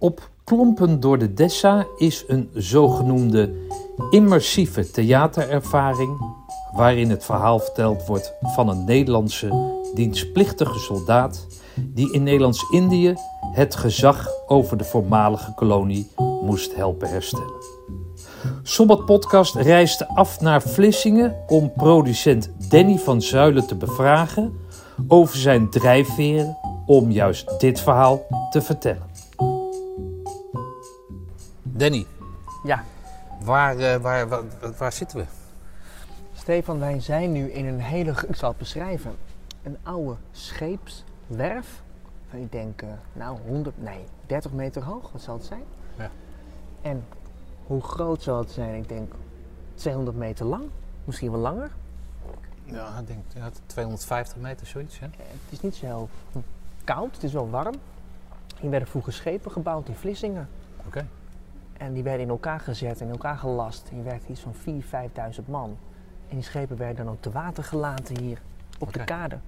Op Klompen door de Dessa is een zogenoemde immersieve theaterervaring waarin het verhaal verteld wordt van een Nederlandse dienstplichtige soldaat die in Nederlands-Indië het gezag over de voormalige kolonie moest helpen herstellen. Sommet Podcast reisde af naar Vlissingen om producent Danny van Zuilen te bevragen over zijn drijfveren om juist dit verhaal te vertellen. Danny, Ja, waar, eh, waar, waar, waar zitten we? Stefan, wij zijn nu in een hele, ik zal het beschrijven, een oude scheepswerf. Van, ik denk, nou 100, nee, 30 meter hoog, wat zal het zijn? Ja. En hoe groot zal het zijn? Ik denk 200 meter lang, misschien wel langer. Ja, ik denk ja, 250 meter, zoiets. Hè? Eh, Het is niet zo heel koud, het is wel warm. Hier werden vroeger schepen gebouwd in Vlissingen. Oké. En die werden in elkaar gezet en in elkaar gelast. Hier werkte iets van 4.000, 5.000 man. En die schepen werden dan ook te water gelaten hier op de Oké. kade.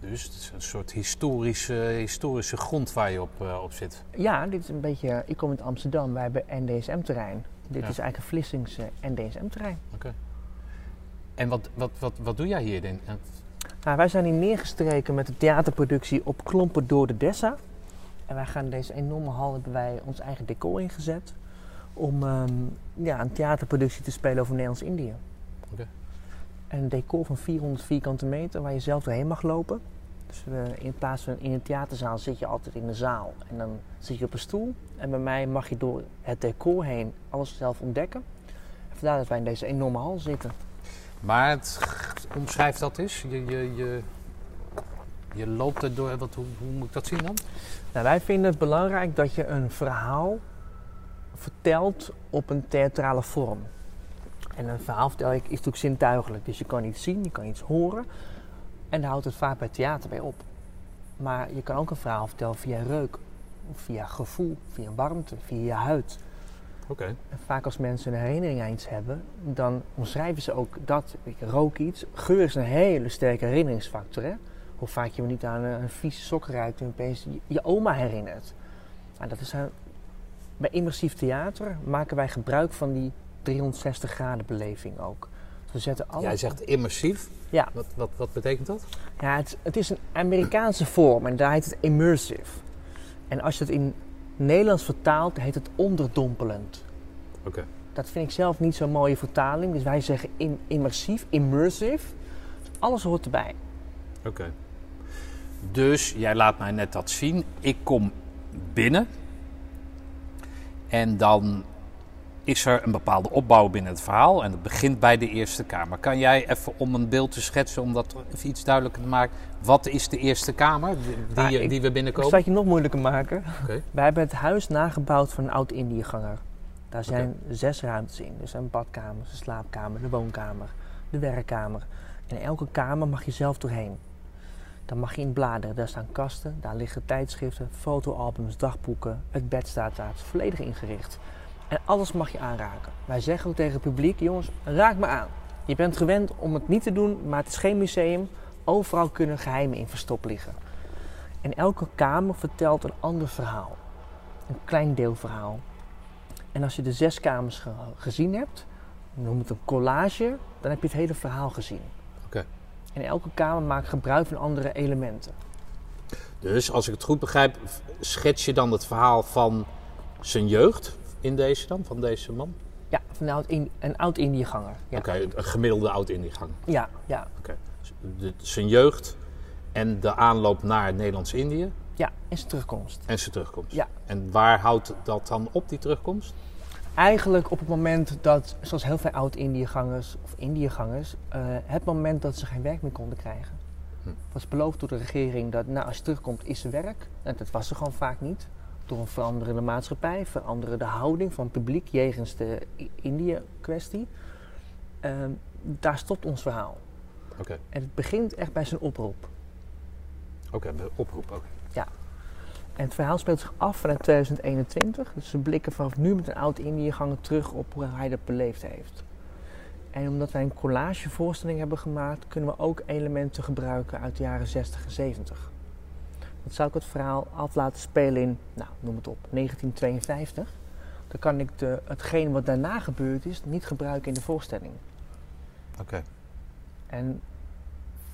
Dus het is een soort historische, historische grond waar je op, eh, op zit. Ja, dit is een beetje. Ik kom uit Amsterdam, wij hebben NDSM-terrein. Dit Ja. is eigenlijk een Vlissingse NDSM-terrein. En wat, wat, wat, wat doe jij hier? Nou, wij zijn hier neergestreken met de theaterproductie op Klompen door de Dessa. En wij gaan in deze enorme hal hebben wij ons eigen decor ingezet. Om ehm, ja, een theaterproductie te spelen over Nederlands-Indië. Oké. En een decor van 400 vierkante meter waar je zelf doorheen mag lopen. Dus in plaats van in een theaterzaal zit je altijd in de zaal. En dan zit je op een stoel. En bij mij mag je door het decor heen alles zelf ontdekken. En vandaar dat wij in deze enorme hal zitten. Maar het, omschrijf dat eens. Je, je, je, je loopt er door. Wat, hoe, hoe moet ik dat zien dan? Nou, wij vinden het belangrijk dat je een verhaal vertelt op een theatrale vorm. En een verhaal vertel ik is natuurlijk zintuigelijk. Dus je kan iets zien, je kan iets horen. En daar houdt het vaak bij theater bij op. Maar je kan ook een verhaal vertellen via reuk, of via gevoel, via warmte, via je huid. Oké. En vaak als mensen een herinnering aan iets hebben, dan omschrijven ze ook dat. Ik rook iets. Geur is een hele sterke herinneringsfactor. Hè? Hoe vaak je me niet aan een, vieze sok ruikt en opeens je, je oma herinnert. Nou, dat is een, bij immersief theater maken wij gebruik van die 360 graden beleving ook. Dus we zetten alle... Jij zegt immersief. Ja. Wat, wat, wat betekent dat? Ja, het, het is een Amerikaanse vorm en daar heet het immersive. En als je het in Nederlands vertaalt, heet het onderdompelend. Oké. Dat vind ik zelf niet zo'n mooie vertaling. Dus wij zeggen im- immersief, immersive. Alles hoort erbij. Oké. Dus jij laat mij net dat zien. Ik kom binnen. En dan is er een bepaalde opbouw binnen het verhaal. En dat begint bij de Eerste Kamer. Kan jij even om een beeld te schetsen, om dat even iets duidelijker te maken. Wat is de Eerste Kamer die, die, Ah, ik- die we Ik binnenkomen? zal het je nog moeilijker maken. Oké. Wij hebben het huis nagebouwd van een oud Indiëganger. Daar zijn zes ruimtes in. Dus een badkamer, een slaapkamer, de woonkamer, de werkkamer. En in elke kamer mag je zelf doorheen. Dan mag je in bladeren. Daar staan kasten, daar liggen tijdschriften, fotoalbums, dagboeken. Het bed staat daar. Volledig ingericht. En alles mag je aanraken. Wij zeggen ook tegen het publiek, jongens, raak me aan. Je bent gewend om het niet te doen, maar het is geen museum. Overal kunnen geheimen in verstopt liggen. En elke kamer vertelt een ander verhaal. Een klein deelverhaal. En als je de zes kamers ge- gezien hebt, noem het een collage, dan heb je het hele verhaal gezien. Oké. En elke kamer maakt gebruik van andere elementen. Dus als ik het goed begrijp, schets je dan het verhaal van zijn jeugd in deze dan, van deze man? Ja, van een oud, in, een oud Indiëganger. Ja. Oké, een gemiddelde oud-Indiegang. ja, ja, De- zijn jeugd en de aanloop naar Nederlands-Indië ja, en zijn terugkomst. en zijn terugkomst. Ja. En waar houdt dat dan op, die terugkomst? Eigenlijk op het moment dat, zoals heel veel oud Indiëgangers of Indiëgangers, eh, het moment dat ze geen werk meer konden krijgen. Hm. was beloofd door de regering dat nou, als je terugkomt is er werk. En dat was er gewoon vaak niet. Door een veranderende maatschappij, veranderende houding van het publiek jegens de Indië-kwestie. Ehm, daar stopt ons verhaal. Oké, En het begint echt bij zijn oproep. oké, de oproep ook. En het verhaal speelt zich af vanuit 2021. Dus we blikken vanaf nu met een oud Indiëganger terug op hoe hij dat beleefd heeft. En omdat wij een collagevoorstelling hebben gemaakt, kunnen we ook elementen gebruiken uit de jaren 60 en 70. Dan zou ik het verhaal af laten spelen in, nou, noem het op, 1952. Dan kan ik de, hetgeen wat daarna gebeurd is niet gebruiken in de voorstelling. Oké. En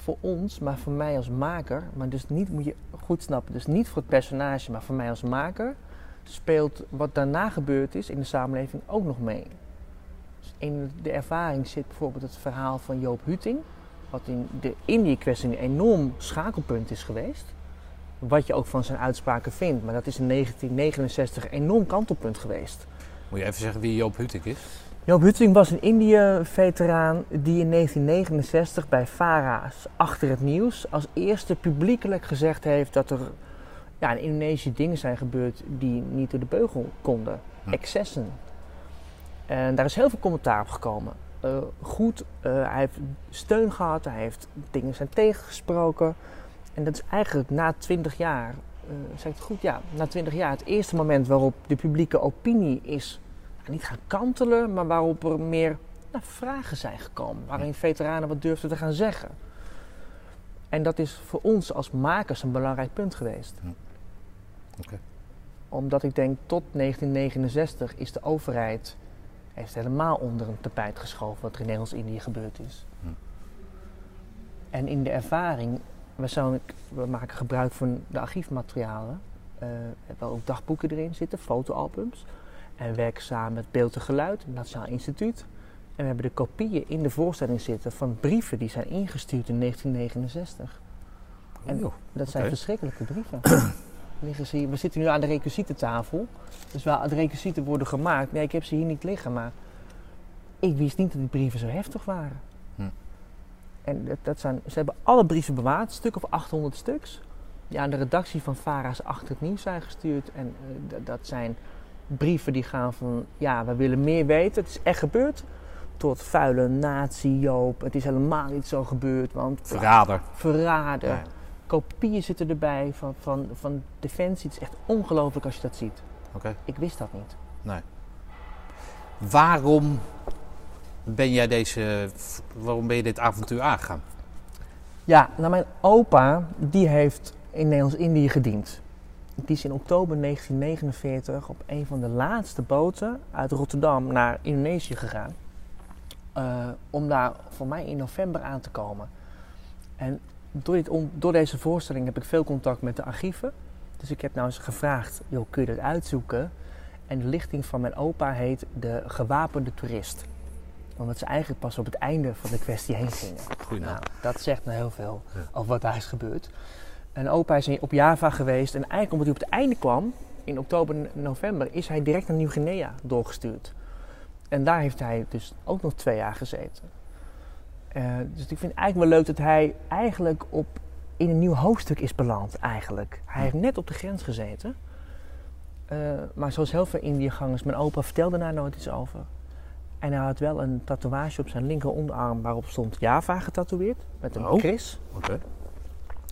voor ons, maar voor mij als maker, maar dus niet, moet je goed snappen, dus niet voor het personage, maar voor mij als maker, speelt wat daarna gebeurd is in de samenleving ook nog mee. Dus in de ervaring zit bijvoorbeeld het verhaal van Joop Huting, wat in de Indië-kwestie een enorm schakelpunt is geweest. Wat je ook van zijn uitspraken vindt, maar dat is in 1969 een enorm kantelpunt geweest. Moet je even zeggen wie Joop Huting is? Joop Huting was een Indië-veteraan die in 1969 bij Vara's Achter het Nieuws als eerste publiekelijk gezegd heeft dat er ja, in Indonesië dingen zijn gebeurd die niet door de beugel konden. Hm. Excessen. En daar is heel veel commentaar op gekomen. Eh, goed, eh, hij heeft steun gehad, hij heeft dingen zijn tegengesproken. En dat is eigenlijk na 20 jaar, eh zeg ik het goed? Ja, na 20 jaar het eerste moment waarop de publieke opinie is nou, niet gaan kantelen, maar waarop er meer nou, vragen zijn gekomen. Waarin veteranen wat durfden te gaan zeggen. En dat is voor ons als makers een belangrijk punt geweest. Omdat ik denk, tot 1969 is de overheid heeft helemaal onder een tapijt geschoven wat er in Nederlands-Indië gebeurd is. En in de ervaring, we, zouden, we maken gebruik van de archiefmaterialen. we hebben ook dagboeken erin zitten, fotoalbums. En we werken samen met Beeld en Geluid, het Nationaal Instituut. En we hebben de kopieën in de voorstelling zitten van brieven die zijn ingestuurd in 1969. En dat zijn verschrikkelijke brieven. liggen ze hier. We zitten nu aan de requisietentafel. Dus waar de requisieten worden gemaakt. Nee, ik heb ze hier niet liggen, maar ik wist niet dat die brieven zo heftig waren. Hm. En dat, dat zijn, ze hebben alle brieven bewaard, een stuk of 800 stuks. Die aan de redactie van Vara's Achter het Nieuws zijn gestuurd. En eh, dat zijn brieven die gaan van, ja, we willen meer weten. Het is echt gebeurd. Tot vuile nazi Joop. Het is helemaal niet zo gebeurd, want Verrader. Ja. Kopieën zitten erbij van, van, van Defensie. Het is echt ongelooflijk als je dat ziet. Oké. Ik wist dat niet. Waarom ben jij deze, waarom ben je dit avontuur aangegaan? Ja, nou mijn opa, die heeft in Nederlands-Indië gediend. Die is in oktober 1949 op een van de laatste boten uit Rotterdam naar Indonesië gegaan. Eh, om daar voor mij in november aan te komen. En door, dit door deze voorstelling heb ik veel contact met de archieven. Dus ik heb nou eens gevraagd, joh, kun je dat uitzoeken? En de lichting van mijn opa heet de gewapende toerist. Omdat ze eigenlijk pas op het einde van de kwestie heen gingen. Goeie. Nou, dat zegt me heel veel Ja. over wat daar is gebeurd. En opa is op Java geweest en eigenlijk omdat hij op het einde kwam, in oktober, november, is hij direct naar Nieuw-Guinea doorgestuurd. En daar heeft hij dus ook nog twee jaar gezeten. Eh, dus ik vind het eigenlijk wel leuk dat hij eigenlijk op, in een nieuw hoofdstuk is beland eigenlijk. Hij heeft net op de grens gezeten. Eh, maar zoals heel veel Indiëgangers, mijn opa vertelde daar nooit iets over. En hij had wel een tatoeage op zijn linker onderarm waarop stond Java getatoeëerd. Met een Oh. kris. Oké.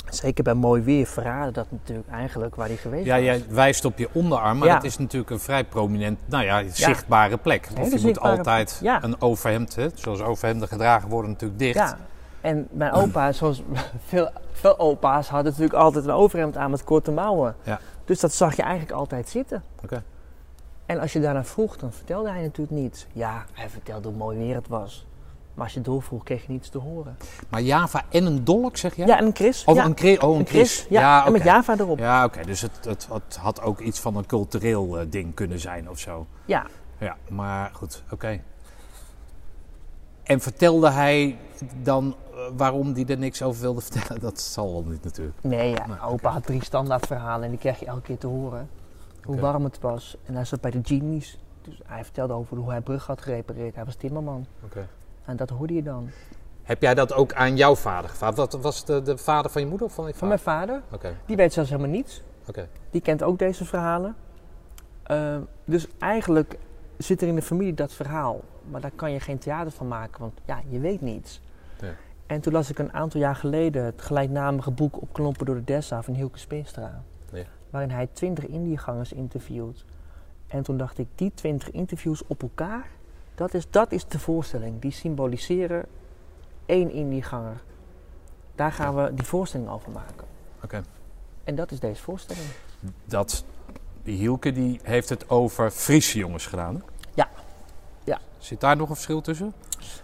Zeker bij mooi weer verraden dat natuurlijk eigenlijk waar hij geweest Ja, was. jij wijst op je onderarm, maar Ja. dat is natuurlijk een vrij prominent, nou ja, zichtbare plek. Of je moet altijd ja. een overhemd, hè, zoals overhemden gedragen worden, natuurlijk dicht. Ja, en mijn opa, zoals veel, veel opa's, hadden natuurlijk altijd een overhemd aan met korte mouwen. Ja. Dus dat zag je eigenlijk altijd zitten. Oké. En als je daarna vroeg, dan vertelde hij natuurlijk niets. Ja, hij vertelde hoe mooi weer het was. Maar als je doorvroeg, kreeg je niets te horen. Maar Java en een dolk, zeg je? Ja, en een Chris. Of ja, een, oh, een. Chris. Ja, en met. Java erop. Ja. Ja, oké. Dus het, het, het had ook iets van een cultureel eh, ding kunnen zijn of zo. Ja, maar goed, oké. En vertelde hij dan eh, waarom hij er niks over wilde vertellen? Dat zal wel niet natuurlijk. Nee, ja, opa had drie standaard verhalen en die kreeg je elke keer te horen. Hoe warm het was. En hij zat bij de genies. Dus hij vertelde over hoe hij brug had gerepareerd. Hij was timmerman. Oké. En dat hoorde je dan. Heb jij dat ook aan jouw vader gevraagd? Wat was de, de vader van je moeder of van je Van vader? mijn vader. Oké, Die weet zelfs helemaal niets. oké. Die kent ook deze verhalen. Eh, dus eigenlijk zit er in de familie dat verhaal. Maar daar kan je geen theater van maken, want ja, je weet niets. Ja. En toen las ik een aantal jaar geleden het gelijknamige boek Op Klompen door de Dessa van Hielke Speenstra. Ja. Waarin hij twintig Indiëgangers interviewt. En toen dacht ik, die twintig interviews op elkaar, dat is, dat is de voorstelling. Die symboliseren één Indiëganger. Daar gaan we die voorstelling over maken. Oké. En dat is deze voorstelling. Dat, die Hielke die heeft het over Friese jongens gedaan. hè? Ja. Ja. Zit daar nog een verschil tussen?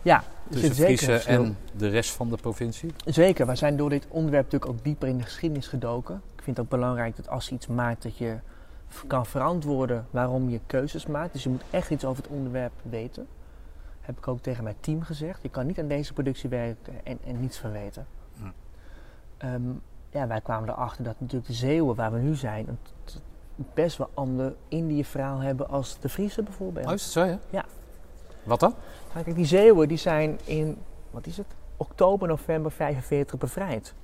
Ja, Tussen Friese en de rest van de provincie? Zeker, wij zijn door dit onderwerp natuurlijk ook dieper in de geschiedenis gedoken. Ik vind het ook belangrijk dat als je iets maakt, dat je kan verantwoorden waarom je keuzes maakt. Dus je moet echt iets over het onderwerp weten. Heb ik ook tegen mijn team gezegd. Je kan niet aan deze productie werken en, en niets van weten. Hm. Ehm, ja, wij kwamen erachter dat natuurlijk de Zeeuwen, waar we nu zijn, een best wel ander Indië-verhaal hebben als de Friese bijvoorbeeld. Oh, is het zo, ja? Ja. Wat dan? Nou, kijk, die Zeeuwen die zijn in, wat is het, oktober, november 45 bevrijd.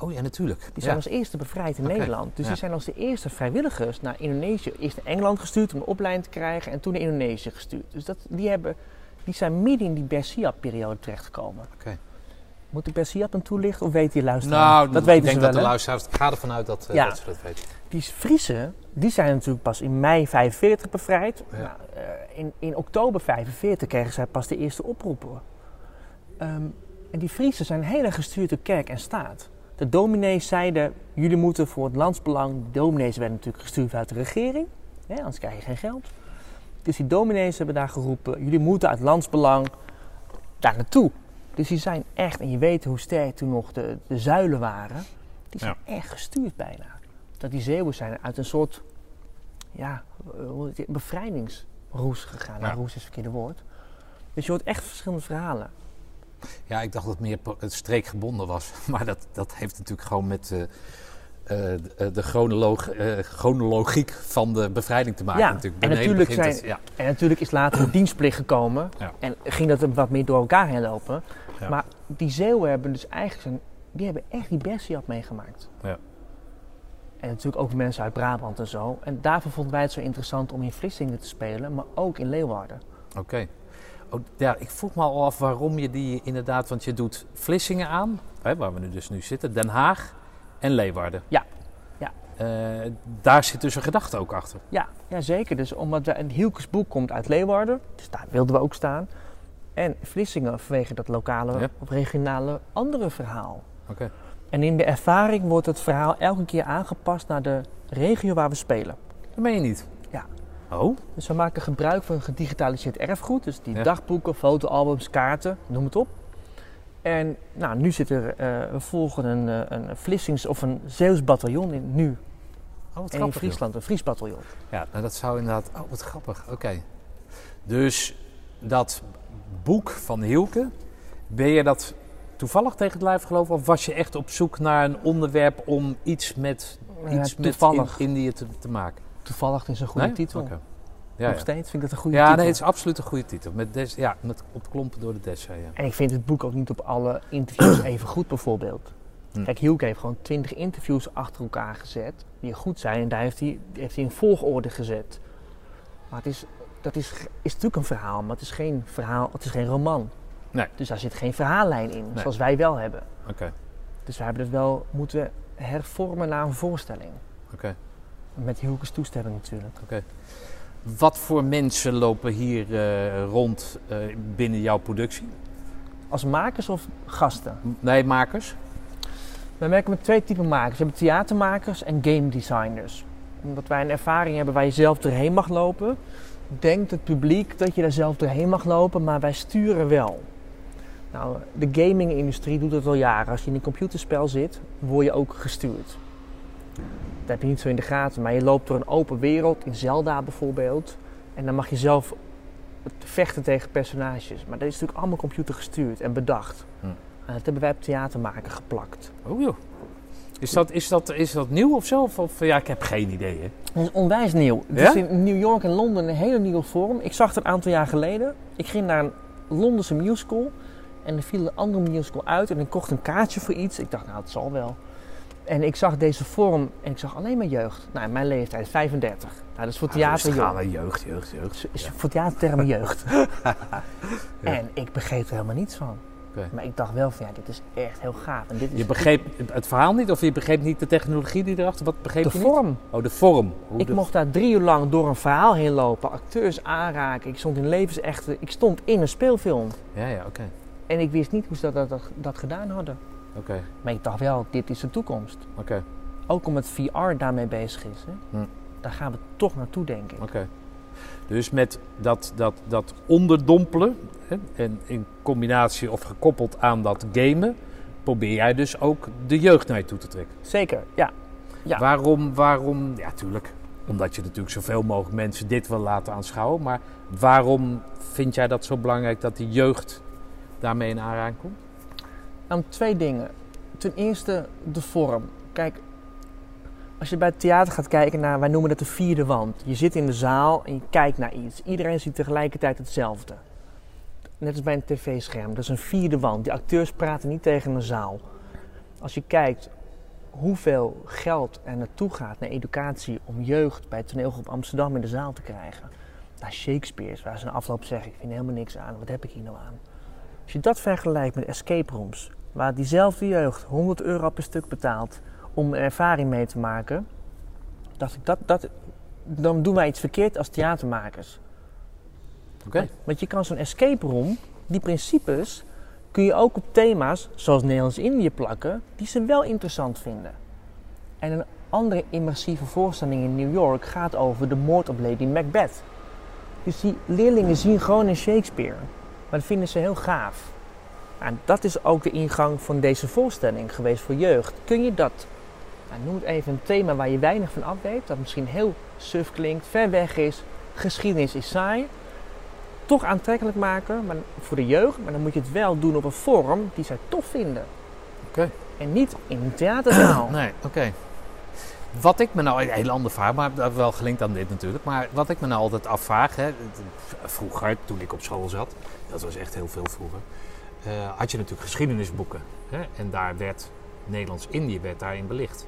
Oh ja, natuurlijk. Die zijn als eerste bevrijd in Nederland. Dus die zijn als de eerste vrijwilligers naar Indonesië. Eerst naar Engeland gestuurd om een opleiding te krijgen en toen naar Indonesië gestuurd. Dus dat, die, hebben, die zijn midden in die Bersiap-periode terechtgekomen. Oké. Moet ik Bersiap dan toelichten of weet die luisteraar? Nou, dat weten ik denk ze dat de luisteraars... Ik ga ervan uit dat, eh, Ja. dat ze dat weten. Die Friese, die zijn natuurlijk pas in mei 45 bevrijd. Ja. Nou, eh, in, in oktober 45 kregen zij pas de eerste oproepen. Ehm, en die Friese zijn heel erg gestuurd door kerk en staat. De dominees zeiden, jullie moeten voor het landsbelang... De dominees werden natuurlijk gestuurd uit de regering, hè, anders krijg je geen geld. Dus die dominees hebben daar geroepen, jullie moeten uit landsbelang daar naartoe. Dus die zijn echt, en je weet hoe sterk toen nog de, de zuilen waren... Die zijn echt gestuurd bijna dat die Zeeuwen zijn uit een soort ja, eh, bevrijdingsroes gegaan. Nou, roes is het verkeerde woord. Dus je hoort echt verschillende verhalen. Ja, ik dacht dat het meer streekgebonden was. Maar dat, dat heeft natuurlijk gewoon met eh, eh, de, de chronoloog, eh, chronologiek van de bevrijding te maken. Ja, natuurlijk. en natuurlijk zijn- het- ja. En natuurlijk is later de dienstplicht gekomen. Ja. En ging dat wat meer door elkaar heen lopen. Ja. Maar die Zeeuwen hebben dus eigenlijk zijn, die hebben echt die Bersiap meegemaakt. Ja. En natuurlijk ook mensen uit Brabant en zo. En daarvoor vonden wij het zo interessant om in Vlissingen te spelen, maar ook in Leeuwarden. Oké. Ja, ik vroeg me al af waarom je die inderdaad... Want je doet Vlissingen aan, hè, waar we nu dus nu zitten. Den Haag en Leeuwarden. Ja, ja. Eh, daar zit dus een gedachte ook achter. Ja, ja zeker. Dus omdat we, een Hielkes boek komt uit Leeuwarden, dus daar wilden we ook staan. En Vlissingen vanwege dat lokale Ja. of regionale andere verhaal. Oké. En in de ervaring wordt het verhaal elke keer aangepast naar de regio waar we spelen. Dat meen je niet? Ja. Oh? Dus we maken gebruik van gedigitaliseerd erfgoed. Dus die Ja. dagboeken, fotoalbums, kaarten, noem het op. En nou, nu zit er, eh, we volgen een, eh, een Vlissings of een Zeeuws bataljon in, nu. Oh, wat En in joh. Friesland, een Fries bataljon. Ja, nou dat zou inderdaad... Oh, wat grappig. Oké. Dus dat boek van Hielke, ben je dat toevallig tegen het lijf geloven? Of was je echt op zoek naar een onderwerp om iets met, Ja, iets met toevallig. in- Indië te, te maken? Toevallig is een goede Nee? titel. Ja, Nog ja. steeds vind ik dat een goede ja titel. nee, het is absoluut een goede titel. Met, des, ja, met opklompen door de Dessa, ja. En ik vind het boek ook niet op alle interviews even goed bijvoorbeeld. Hm. Kijk, Hielke heeft gewoon twintig interviews achter elkaar gezet die goed zijn. En daar heeft hij, heeft hij in volgorde gezet. Maar het is, dat is, is natuurlijk een verhaal, maar het is geen verhaal, het is geen roman. Nee. Dus daar zit geen verhaallijn in, Nee. zoals wij wel hebben. Oké, Dus we hebben het wel moeten hervormen naar een voorstelling. oké. Met Hielkes toestemming natuurlijk. Wat voor mensen lopen hier eh, rond eh, binnen jouw productie? Als makers of gasten? Nee, makers? Wij werken met twee typen makers. We hebben theatermakers en game designers. Omdat wij een ervaring hebben waar je zelf doorheen mag lopen, denkt het publiek dat je daar zelf doorheen mag lopen, maar wij sturen wel. Nou, de gaming-industrie doet dat al jaren. Als je in een computerspel zit, word je ook gestuurd. Dat heb je niet zo in de gaten, maar je loopt door een open wereld, in Zelda bijvoorbeeld. En dan mag je zelf vechten tegen personages. Maar dat is natuurlijk allemaal computergestuurd en bedacht. Hm. En dat hebben wij op theatermaker geplakt. Oh joh. Is dat, is dat, is dat nieuw of zo? Of, of- ja, ik heb geen idee. Hè? Dat is onwijs nieuw. Het Ja? is in New York en Londen een hele nieuwe vorm. Ik zag het een aantal jaar geleden. Ik ging naar een Londense musical. En er viel een andere musical uit. En ik kocht een kaartje voor iets. Ik dacht, nou, het zal wel. En ik zag deze vorm en ik zag alleen maar jeugd. Nou, in mijn leeftijd, 35. Nou, dat is voor theater gaan jong. we jeugd, jeugd, jeugd. Is- Is voor theatertermen jeugd. En ik begreep er helemaal niets van. Maar ik dacht wel van, ja, dit is echt heel gaaf. En dit is Je begreep het verhaal niet of je begreep niet de technologie die erachter? Wat begreep de je niet? vorm. Oh, de vorm. Hoe Ik de- mocht daar drie uur lang door een verhaal heen lopen, acteurs aanraken. Ik stond in levensechte, ik stond in een speelfilm. Ja, ja, oké. En ik wist niet hoe ze dat, dat, dat gedaan hadden. Maar ik dacht wel, dit is de toekomst. oké. ook omdat VR daarmee bezig is. Hè? Hm. Daar gaan we toch naartoe, denk ik. Dus met dat, dat, dat onderdompelen hè, en in combinatie of gekoppeld aan dat gamen, probeer jij dus ook de jeugd naar je toe te trekken. Zeker, ja. Ja. Waarom, waarom, ja tuurlijk, omdat je natuurlijk zoveel mogelijk mensen dit wil laten aanschouwen, maar waarom vind jij dat zo belangrijk dat die jeugd daarmee in aanraking komt? Nou, twee dingen. Ten eerste de vorm. Kijk, als je bij het theater gaat kijken naar, wij noemen dat de vierde wand. Je zit in de zaal en je kijkt naar iets. Iedereen ziet tegelijkertijd hetzelfde. Net als bij een tv-scherm. Dat is een vierde wand. Die acteurs praten niet tegen een zaal. Als je kijkt hoeveel geld er naartoe gaat naar educatie om jeugd bij het toneelgroep Amsterdam in de zaal te krijgen. Naar Shakespeare's, waar ze na afloop zeggen, ik vind helemaal niks aan. Wat heb ik hier nou aan? Als je dat vergelijkt met escape rooms, waar diezelfde jeugd 100 euro per stuk betaalt om een ervaring mee te maken, dacht ik dat, dat dan doen wij iets verkeerd als theatermakers. Oké. Want je kan zo'n escape room, die principes, kun je ook op thema's zoals Nederlands-Indië plakken, die ze wel interessant vinden. En een andere immersieve voorstelling in New York gaat over de moord op Lady Macbeth. Dus die leerlingen zien gewoon een Shakespeare. Maar dat vinden ze heel gaaf. En dat is ook de ingang van deze voorstelling geweest voor jeugd. Kun je dat, nou, noem het even een thema waar je weinig van af weet, dat misschien heel suf klinkt, ver weg is, geschiedenis is saai, toch aantrekkelijk maken maar voor de jeugd, maar dan moet je het wel doen op een vorm die zij tof vinden. Oké. En niet in een theaterzaal. Nee, oké. Wat ik me nou, een heel ander vraag, maar wel gelinkt aan dit natuurlijk. Maar wat ik me nou altijd afvraag, hè, vroeger toen ik op school zat, dat was echt heel veel vroeger, eh, had je natuurlijk geschiedenisboeken. Hè, en daar werd Nederlands-Indië werd daarin belicht.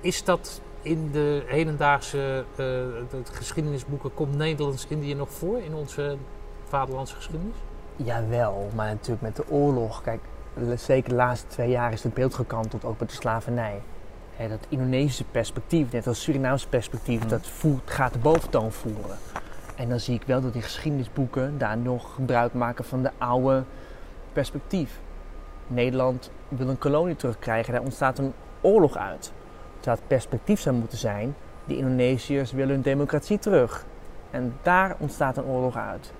Is dat in de hedendaagse uh, de geschiedenisboeken, komt Nederlands-Indië nog voor in onze vaderlandse geschiedenis? Jawel, maar natuurlijk met de oorlog. Kijk, zeker de laatste twee jaar is het beeld gekanteld, ook met de slavernij. Hè, dat Indonesische perspectief, net als Surinaamse perspectief, dat voert, gaat de boventoon voeren. En dan zie ik wel dat die geschiedenisboeken daar nog gebruik maken van de oude perspectief. Nederland wil een kolonie terugkrijgen, daar ontstaat een oorlog uit. Terwijl het perspectief zou moeten zijn, de Indonesiërs willen hun democratie terug. En daar ontstaat een oorlog uit.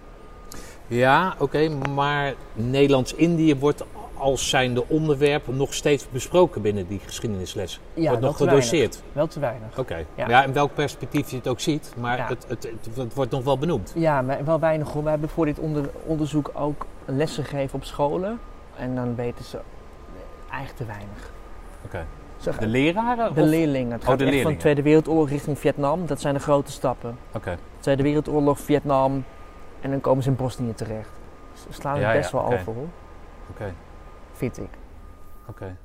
Ja, oké, maar Nederlands-Indië wordt als zijnde onderwerp nog steeds besproken binnen die geschiedenisles. Ja, wordt wel nog te gedoseerd. weinig. Wel te weinig. Oké, Ja. ja. in welk perspectief je het ook ziet, maar Ja. het, het, het, het wordt nog wel benoemd. Ja, maar wel weinig hoor. We hebben voor dit onder- onderzoek ook lessen gegeven op scholen. En dan weten ze eigenlijk te weinig. Oké. De leraren? de of- leerlingen. Het Oh, gaat de echt van leerlingen. de Tweede Wereldoorlog richting Vietnam. Dat zijn de grote stappen. Oké, Tweede Wereldoorlog, Vietnam. En dan komen ze in Bosnië terecht. Ze slaan het Ja, best ja, wel over hoor. oké, Vind ik. oké.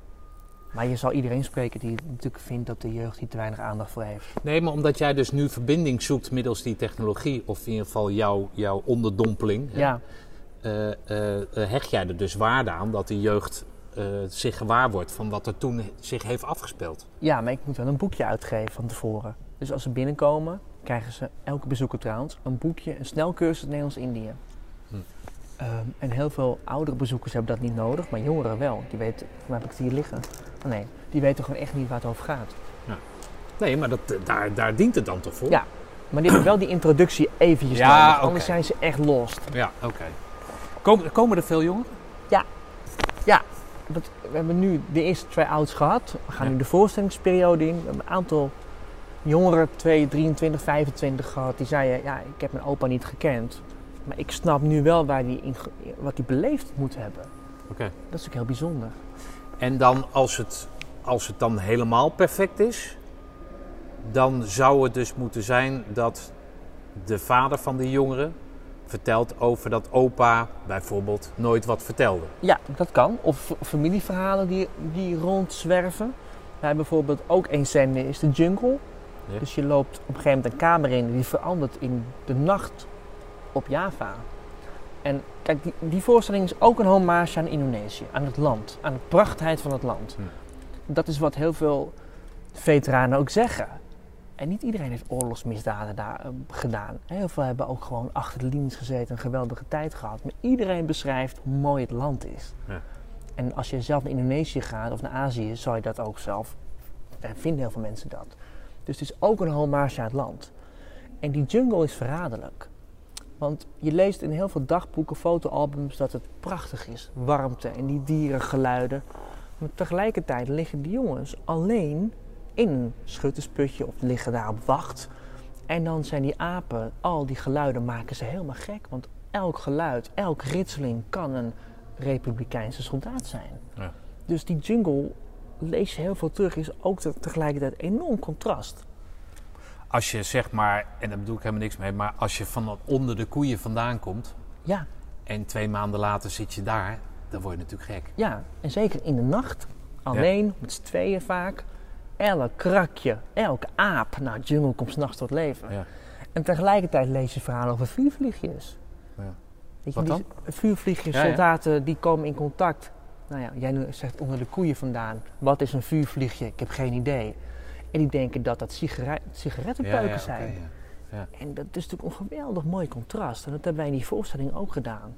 Maar je zal iedereen spreken die natuurlijk vindt dat de jeugd hier te weinig aandacht voor heeft. Nee, maar omdat jij dus nu verbinding zoekt middels die technologie, of in ieder geval jouw, jouw onderdompeling, Ja, eh, eh, eh, hecht jij er dus waarde aan dat de jeugd zich gewaar wordt van wat er toen zich heeft afgespeeld. ja, maar ik moet wel een boekje uitgeven van tevoren. Dus als ze binnenkomen, krijgen ze, elke bezoeker trouwens, een boekje, een snelcursus Nederlands-Indië. Hm. Ehm, en heel veel oudere bezoekers hebben dat niet nodig, maar jongeren wel. Die weten, waar heb ik het hier liggen? Oh nee, die weten gewoon echt niet waar het over gaat. Nee, maar dat, eh, daar, daar dient het dan toch voor? Ja, maar die hebben wel die introductie eventjes Ja, nodig, anders zijn ze echt lost. Ja, oké. Komen, komen er veel jongeren? Dat, we hebben nu de eerste try-outs gehad. We gaan Ja. nu de voorstellingsperiode in. We hebben een aantal jongeren, 2, 23, 25 gehad. Die zeiden, ja, ik heb mijn opa niet gekend. Maar ik snap nu wel waar die in, wat hij beleefd moet hebben. Oké. Dat is ook heel bijzonder. En dan als het, als het dan helemaal perfect is, dan zou het dus moeten zijn dat de vader van de jongeren vertelt over dat opa bijvoorbeeld nooit wat vertelde. Ja, dat kan. Of familieverhalen die, die rondzwerven. Wij bijvoorbeeld ook een scène is de jungle. Ja. Dus je loopt op een gegeven moment een kamer in die verandert in de nacht op Java. En kijk, die, die voorstelling is ook een hommage aan Indonesië, aan het land, aan de prachtheid van het land. Hm. Dat is wat heel veel veteranen ook zeggen. En niet iedereen heeft oorlogsmisdaden daar eh, gedaan. Heel veel hebben ook gewoon achter de linies gezeten, een geweldige tijd gehad. Maar iedereen beschrijft hoe mooi het land is. Ja. En als je zelf naar Indonesië gaat of naar Azië, zal je dat ook zelf En vinden heel veel mensen dat. Dus het is ook een hommage aan het land. En die jungle is verraderlijk. Want je leest in heel veel dagboeken, fotoalbums dat het prachtig is. Warmte en die dierengeluiden. Maar tegelijkertijd liggen die jongens alleen in een schuttersputje of liggen daar op wacht. En dan zijn die apen, al die geluiden maken ze helemaal gek. Want elk geluid, elk ritseling kan een republikeinse soldaat zijn. Ja. Dus die jungle, lees je heel veel terug, is ook te- tegelijkertijd enorm contrast. Als je zeg maar, en daar bedoel ik helemaal niks mee, maar als je van onder de koeien vandaan komt Ja, en twee maanden later zit je daar, dan word je natuurlijk gek. ja, en zeker in de nacht, alleen, met z'n tweeën vaak. Elk krakje, elke aap, nou, jungle komt s'nachts tot leven. Ja. En tegelijkertijd lees je verhalen over vuurvliegjes. Ja. Weet je, Wat die vuurvliegjes, Ja, soldaten, die komen in contact. Nou ja, jij zegt onder de koeien vandaan. Wat is een vuurvliegje? Ik heb geen idee. En die denken dat dat sigare- sigarettenpeuken zijn. ja. En dat is natuurlijk een geweldig mooi contrast. En dat hebben wij in die voorstelling ook gedaan.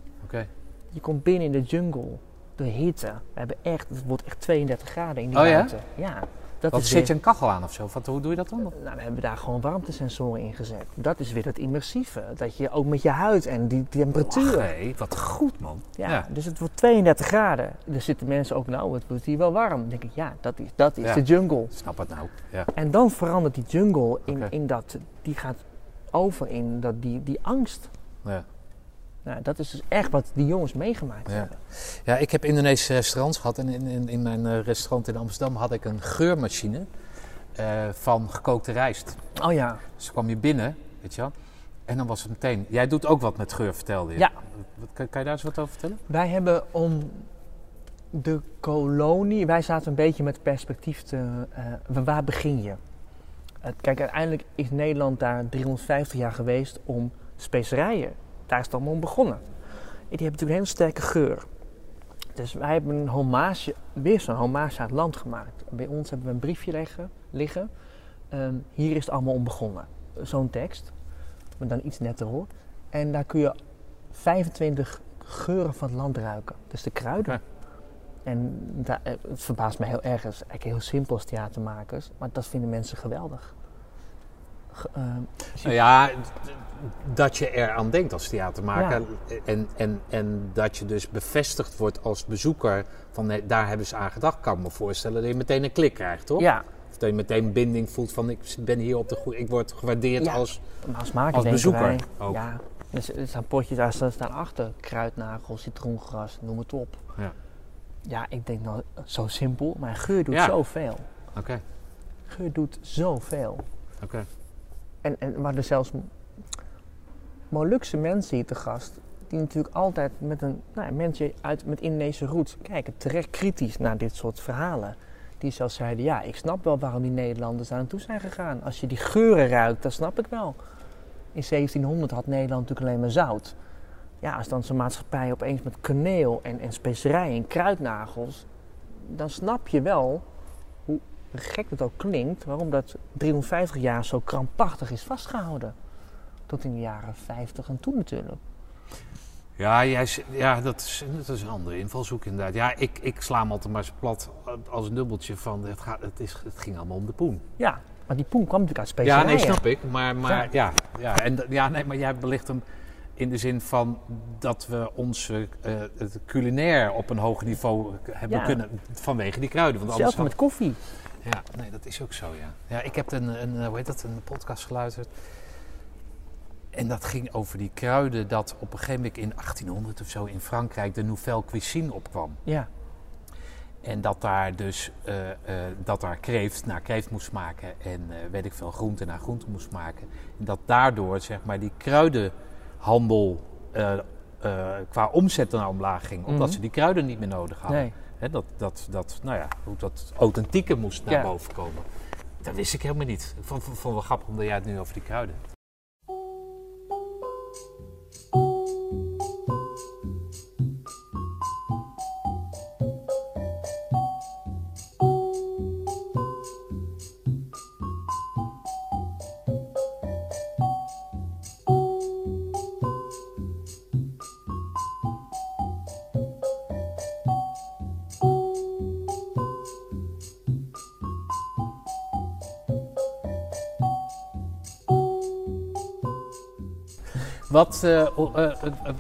Je komt binnen in de jungle, de hitte. We hebben echt, het wordt echt 32 graden in die Oh ja? ruimte. Ja. Dat is zit weer- je een kachel aan of zo? Wat, hoe doe je dat dan? nou, we hebben daar gewoon warmtesensoren in gezet. Dat is weer het immersieve. Dat je ook met je huid en die temperatuur. Nee, wat goed man. Ja, Ja. dus het wordt 32 graden. Er zitten mensen ook, nou, het wordt hier wel warm. Dan denk ik, ja, dat is, dat is Ja. de jungle. Snap het nou. Ja. En dan verandert die jungle in, in dat, die gaat over in dat, die, die angst. Ja. Nou, dat is dus echt wat die jongens meegemaakt Ja. hebben. ja, ik heb Indonesische restaurants gehad en in, in, in mijn eh, restaurant in Amsterdam had ik een geurmachine eh, van gekookte rijst. Oh ja, Dus kwam je binnen, weet je wel. En dan was het meteen. Jij doet ook wat met geur, vertelde je. Ja. Wat, kan, kan je daar eens wat over vertellen? wij hebben om de kolonie, wij zaten een beetje met perspectief te, eh, wa- waar begin je? Kijk, uiteindelijk is Nederland daar 350 jaar geweest om specerijen. Daar is het allemaal om begonnen. En die hebben natuurlijk een hele sterke geur. Dus wij hebben een hommage, weer zo'n hommage aan het land gemaakt. Bij ons hebben we een briefje liggen. liggen. Ehm, hier is het allemaal om begonnen. Zo'n tekst, maar dan iets netter hoor. En daar kun je 25 geuren van het land ruiken. Dus de kruiden. En da- eh, het verbaast me heel erg. Het is eigenlijk heel simpel als theatermakers. Maar dat vinden mensen geweldig. Ge- ehm, ja, dat je eraan denkt als theatermaker. En, en, en dat je dus bevestigd wordt als bezoeker van nee, daar hebben ze aan gedacht. Kan ik me voorstellen dat je meteen een klik krijgt, toch? ja, Of dat je meteen binding voelt van ik ben hier op de goede... Ik word gewaardeerd Ja. als... maar als maker Als bezoeker wij, ook. Ja, er, er staan potjes daar staan- achter. Kruidnagel, citroengras, noem het op. Ja. Ja, ik denk nou zo simpel. Maar geur doet Ja. zoveel. Oké, Geur doet zoveel. oké. En, en waar er zelfs Molukse mensen hier te gast, die natuurlijk altijd met een nou, mensen uit met Indonesische roots kijken, terecht kritisch naar dit soort verhalen. Die zelfs zeiden, ja, ik snap wel waarom die Nederlanders daar naartoe zijn gegaan. Als je die geuren ruikt, dat snap ik wel. In 1700 had Nederland natuurlijk alleen maar zout. Ja, als dan zo'n maatschappij opeens met kaneel en, en specerijen en kruidnagels, dan snap je wel, hoe gek het ook klinkt, waarom dat 350 jaar zo krampachtig is vastgehouden. Tot in de jaren 50 en toen natuurlijk. Ja, jij, ja dat, is, dat is een andere invalshoek inderdaad. Ja, ik, ik sla hem altijd maar eens plat als een dubbeltje van het, gaat, het, is, het ging allemaal om de poen. Ja, maar die poen kwam natuurlijk uit Ja, specerijen. nee, snap ik. Maar, maar ja. Ja, en, ja, nee, maar jij belicht hem in de zin van dat we ons eh, het culinair op een hoog niveau hebben Ja. kunnen vanwege die kruiden. Want Zelfs had- met koffie. Ja, nee, dat is ook zo, ja. Ja, ik heb een, een, eh, hoe heet dat, een podcast geluisterd. En dat ging over die kruiden dat op een gegeven moment in 1800 of zo in Frankrijk de Nouvelle Cuisine opkwam. Ja, En dat daar dus eh, eh, dat daar kreeft naar kreeft moest smaken en eh, weet ik veel, groente naar groente moest smaken. En dat daardoor zeg maar die kruidenhandel qua omzet naar omlaag ging, omdat Mhm. ze die kruiden niet meer nodig hadden. nee. Dat, dat, dat, nou ja, hoe dat authentieke moest naar Ja. boven komen. Dat wist ik helemaal niet. Ik vond, vond, vond wel grappig omdat jij het nu over die kruiden Wat, eh, eh, eh,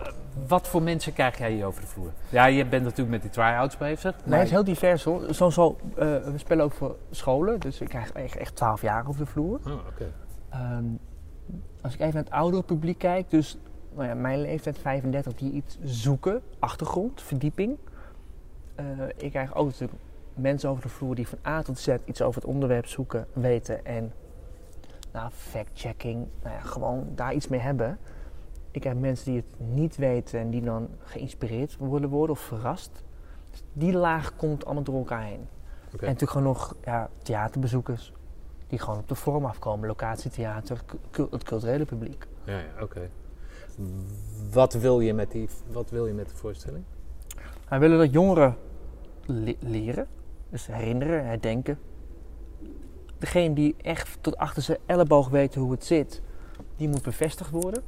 wat voor mensen krijg jij hier over de vloer? Ja, je bent natuurlijk met die try-outs bezig. Nee, het is heel divers hoor. Zo, zo, eh, we spelen ook voor scholen, dus ik krijg echt, echt 12 jaar over de vloer. Oh, oké. Ehm, als ik even naar het oudere publiek kijk, dus nou ja, mijn leeftijd 35, die iets zoeken, achtergrond, verdieping. Eh, ik krijg ook natuurlijk mensen over de vloer die van A tot Z iets over het onderwerp zoeken, weten en nou, fact-checking, nou ja, gewoon daar iets mee hebben. Ik heb mensen die het niet weten en die dan geïnspireerd willen worden of verrast. Dus die laag komt allemaal door elkaar heen. En natuurlijk gewoon nog ja, theaterbezoekers die gewoon op de vorm afkomen. Locatietheater, het culturele publiek. Ja, ja oké. Wat, wil je met die, wat wil je met de voorstelling? Wij willen dat jongeren le- leren, dus herinneren, herdenken. Degene die echt tot achter zijn elleboog weten hoe het zit, die moet bevestigd worden.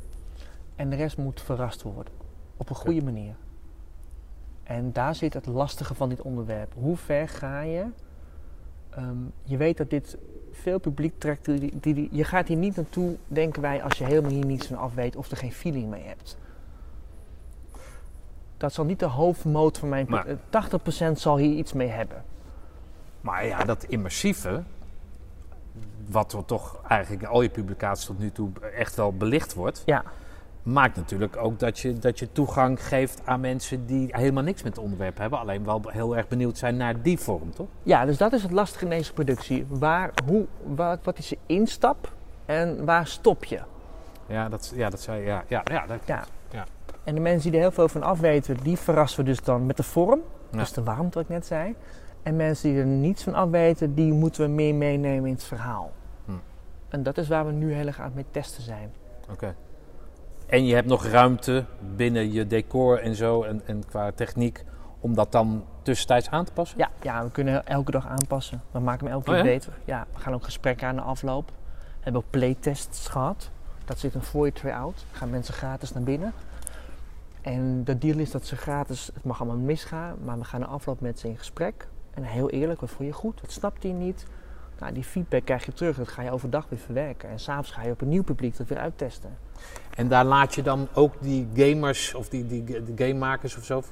En de rest moet verrast worden. Op een goede manier. En daar zit het lastige van dit onderwerp. Hoe ver ga je? Ehm, je weet dat dit veel publiek trekt. Die, die, die- je gaat hier niet naartoe, denken wij, als je helemaal hier niets van af weet of er geen feeling mee hebt. Dat zal niet de hoofdmoot van mijn... Maar- eh, 80% zal hier iets mee hebben. Maar ja, dat immersieve, wat er toch eigenlijk in al je publicaties tot nu toe echt wel belicht wordt, Ja, maakt natuurlijk ook dat je, dat je toegang geeft aan mensen die helemaal niks met het onderwerp hebben, alleen wel heel erg benieuwd zijn naar die vorm, toch? ja dus dat is het lastige in deze productie. Waar, hoe, wat, wat is je instap en waar stop je? Ja, dat, ja, dat zei ja, ja, ja, dat, Ja. Ja. En de mensen die er heel veel van afweten, die verrassen we dus dan met de vorm. Ja. Dus de warmte wat ik net zei. En mensen die er niets van afweten, die moeten we meer meenemen in het verhaal. Hm. En dat is waar we nu heel erg aan mee testen zijn. Oké. En je hebt nog ruimte binnen je decor en zo en, en qua techniek om dat dan tussentijds aan te passen? Ja, ja, we kunnen elke dag aanpassen. We maken hem elke keer Oh ja? beter. Ja, we gaan ook gesprekken aan de afloop. We hebben ook playtests gehad. Dat zit een voor je try-out. Gaan mensen gratis naar binnen. En de deal is dat ze gratis, het mag allemaal misgaan, maar we gaan de afloop met ze in gesprek. En heel eerlijk, wat vond je goed? Wat snapt hij niet? Nou, die feedback krijg je terug. Dat ga je overdag weer verwerken. En s'avonds ga je op een nieuw publiek dat weer uittesten. En daar laat je dan ook die gamers of die, die, die gamemakers of zo,